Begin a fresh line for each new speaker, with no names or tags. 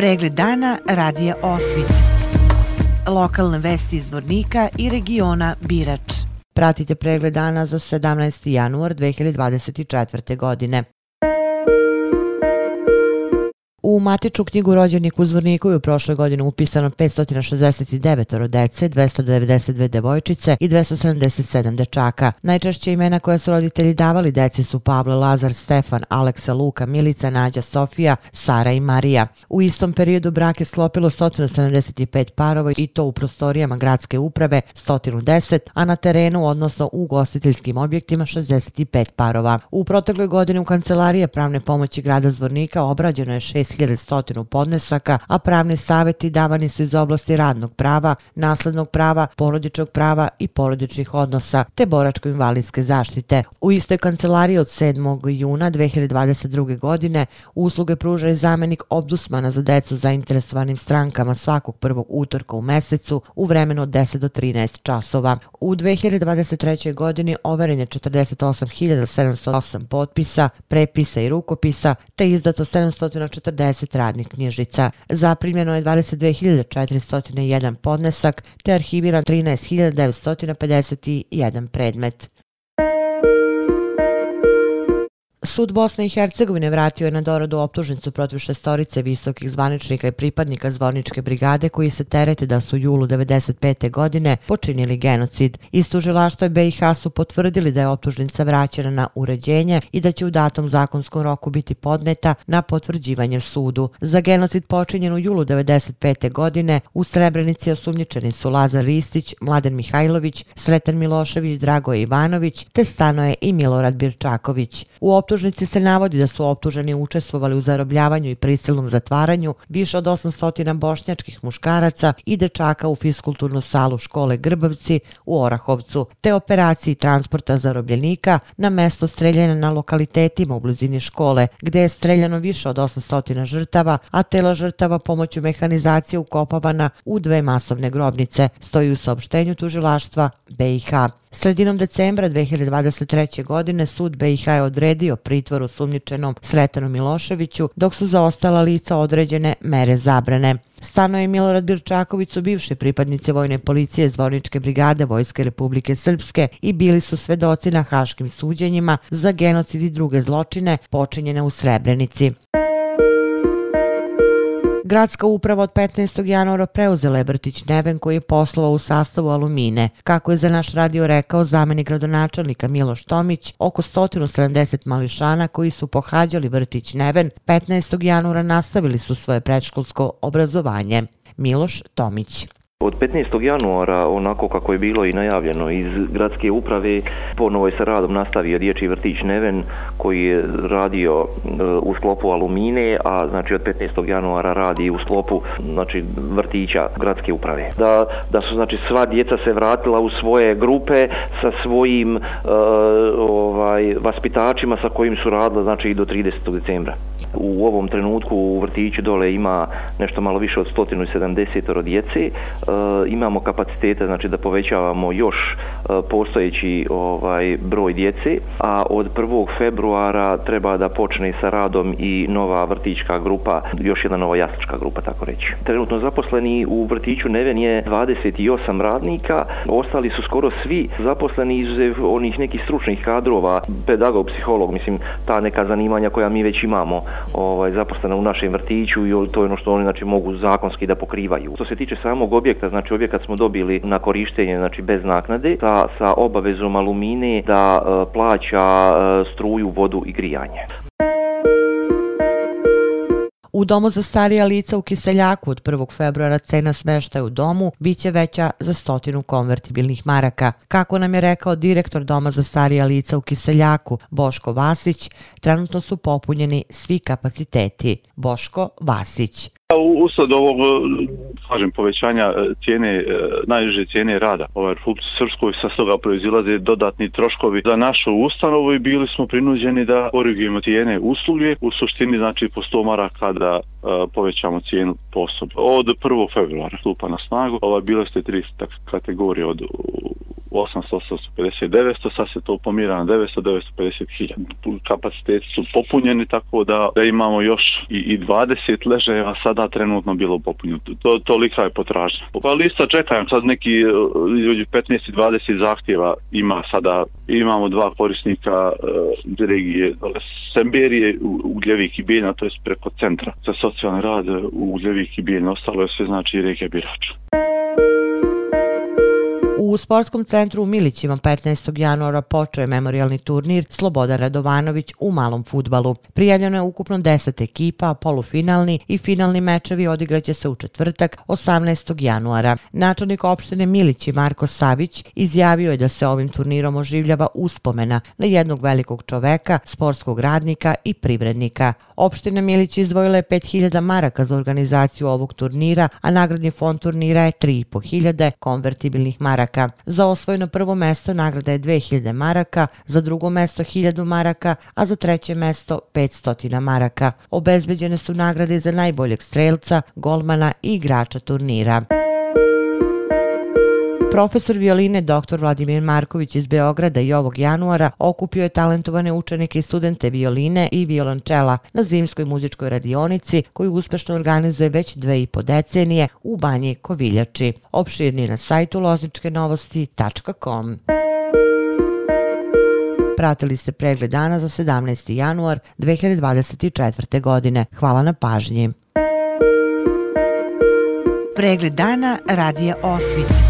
Pregled dana radija Osvit. Lokalne vesti iz Vornika i regiona Birač. Pratite pregled dana za 17. januar 2024. godine. U matičnu knjigu rođenih u Zvorniku je u prošle godine upisano 569 dece, 292 devojčice i 277 dečaka. Najčešće imena koje su roditelji davali deci su Pavle, Lazar, Stefan, Aleksa, Luka, Milica, Nađa, Sofija, Sara i Marija. U istom periodu brak je sklopilo 175 parova i to u prostorijama gradske uprave 110, a na terenu, odnosno u gostiteljskim objektima 65 parova. U protekloj godini u kancelarije pravne pomoći grada Zvornika obrađeno je 6 6100 podnesaka, a pravni savjeti davani su iz oblasti radnog prava, naslednog prava, porodičnog prava i porodičnih odnosa, te boračko-invalidske zaštite. U istoj kancelariji od 7. juna 2022. godine usluge pruža i zamenik obdusmana za decu zainteresovanim strankama svakog prvog utorka u mesecu u vremenu od 10 do 13 časova. U 2023. godini overen je 48.708 potpisa, prepisa i rukopisa, te izdato 740 10 radnih knjižica. Zaprimljeno je 22.401 podnesak te arhiviran 13.951 predmet. Sud Bosne i Hercegovine vratio je na doradu optužnicu protiv šestorice visokih zvaničnika i pripadnika zvorničke brigade koji se terete da su u julu 95. godine počinili genocid. Iz tužilaštva BiH su potvrdili da je optužnica vraćena na uređenje i da će u datom zakonskom roku biti podneta na potvrđivanje sudu. Za genocid počinjen u julu 95. godine u Srebrenici osumnjičeni su Lazar Ristić, Mladen Mihajlović, Sretan Milošević, Drago Ivanović te stanoje i Milorad Birčaković. U optužnici se navodi da su optuženi učestvovali u zarobljavanju i prisilnom zatvaranju više od 800 bošnjačkih muškaraca i dečaka u fiskulturnu salu škole Grbavci u Orahovcu, te operaciji transporta zarobljenika na mesto streljanja na lokalitetima u blizini škole, gde je streljano više od 800 žrtava, a tela žrtava pomoću mehanizacije ukopavana u dve masovne grobnice, stoji u saopštenju tužilaštva BiH. Sredinom decembra 2023. godine sud BiH je odredio pritvor sumnjičenom Sretanu Miloševiću, dok su za ostala lica određene mere zabrane. Stano je Milorad Birčaković su bivše pripadnice vojne policije Zvorničke brigade Vojske Republike Srpske i bili su svedoci na haškim suđenjima za genocid i druge zločine počinjene u Srebrenici. Gradska uprava od 15. januara preuzela je Brtić Neven koji je poslovao u sastavu Alumine. Kako je za naš radio rekao zameni gradonačelnika Miloš Tomić, oko 170 mališana koji su pohađali vrtić Neven 15. januara nastavili su svoje predškolsko obrazovanje. Miloš Tomić.
Od 15. januara, onako kako je bilo i najavljeno iz gradske uprave, ponovo je sa radom nastavio dječji vrtić Neven koji je radio e, u sklopu Alumine, a znači od 15. januara radi u sklopu znači, vrtića gradske uprave. Da, da su znači sva djeca se vratila u svoje grupe sa svojim uh, ovaj, vaspitačima sa kojim su radila znači i do 30. decembra. U ovom trenutku u vrtiću dole ima nešto malo više od 170 djece. E, imamo kapacitete znači da povećavamo još e, postojeći ovaj broj djece, a od 1. februara treba da počne sa radom i nova vrtićka grupa, još jedna nova jaslička grupa, tako reći. Trenutno zaposleni u vrtiću Neven je 28 radnika, ostali su skoro svi zaposleni iz onih nekih stručnih kadrova, pedagog, psiholog, mislim, ta neka zanimanja koja mi već imamo ovaj, zaposlena u našem vrtiću i to je ono što oni znači, mogu zakonski da pokrivaju. Što se tiče samog objekta, znači objekat smo dobili na korištenje znači bez naknade sa, sa obavezom alumine da e, plaća e, struju, vodu i grijanje.
U domu za starija lica u Kiseljaku od 1. februara cena smeštaja u domu biće veća za stotinu konvertibilnih maraka. Kako nam je rekao direktor doma za starija lica u Kiseljaku, Boško Vasić, trenutno su popunjeni svi kapaciteti. Boško Vasić.
Pa Usled ovog, e, kažem, povećanja e, cijene, e, najniže cijene rada ovaj Republike Srpskoj sa toga proizilaze dodatni troškovi za našu ustanovu i bili smo prinuđeni da korigujemo cijene usluge. U suštini, znači, po 100 maraka da povećamo cijenu po osobi. Od 1. februara stupa na snagu, ova bile ste tri kategorije od 800, 850, 900, sad se to pomira na 900, 950 hiljada. Kapaciteti su popunjeni tako da, da imamo još i, i 20 ležajeva sada trenutno bilo popunjeno. To, tolika je potražnja. Pa lista čekam, sad neki ljudi 15 20 zahtjeva ima sada, imamo dva korisnika uh, regije Semberije, Ugljevik i Bijeljna, to je preko centra za socijalni rad u Ugljevik i Bijeljna, ostalo je sve znači regija Birača.
U sportskom centru u Milićima 15. januara počeo je memorialni turnir Sloboda Radovanović u malom futbalu. Prijavljeno je ukupno 10 ekipa, polufinalni i finalni mečevi odigraće se u četvrtak 18. januara. Načelnik opštine Milići Marko Savić izjavio je da se ovim turnirom oživljava uspomena na jednog velikog čoveka, sportskog radnika i privrednika. Opština Milić izdvojila je 5000 maraka za organizaciju ovog turnira, a nagradni fond turnira je 3500 konvertibilnih maraka maraka. Za osvojeno prvo mesto nagrada je 2000 maraka, za drugo mesto 1000 maraka, a za treće mesto 500 maraka. Obezbeđene su nagrade za najboljeg strelca, golmana i igrača turnira. Profesor violine dr. Vladimir Marković iz Beograda i ovog januara okupio je talentovane učenike i studente violine i violončela na zimskoj muzičkoj radionici koju uspešno organizuje već dve i po decenije u banji Koviljači. Opširni na sajtu lozničkenovosti.com. Pratili ste pregled dana za 17. januar 2024. godine. Hvala na pažnji. Pregled dana radije Osvit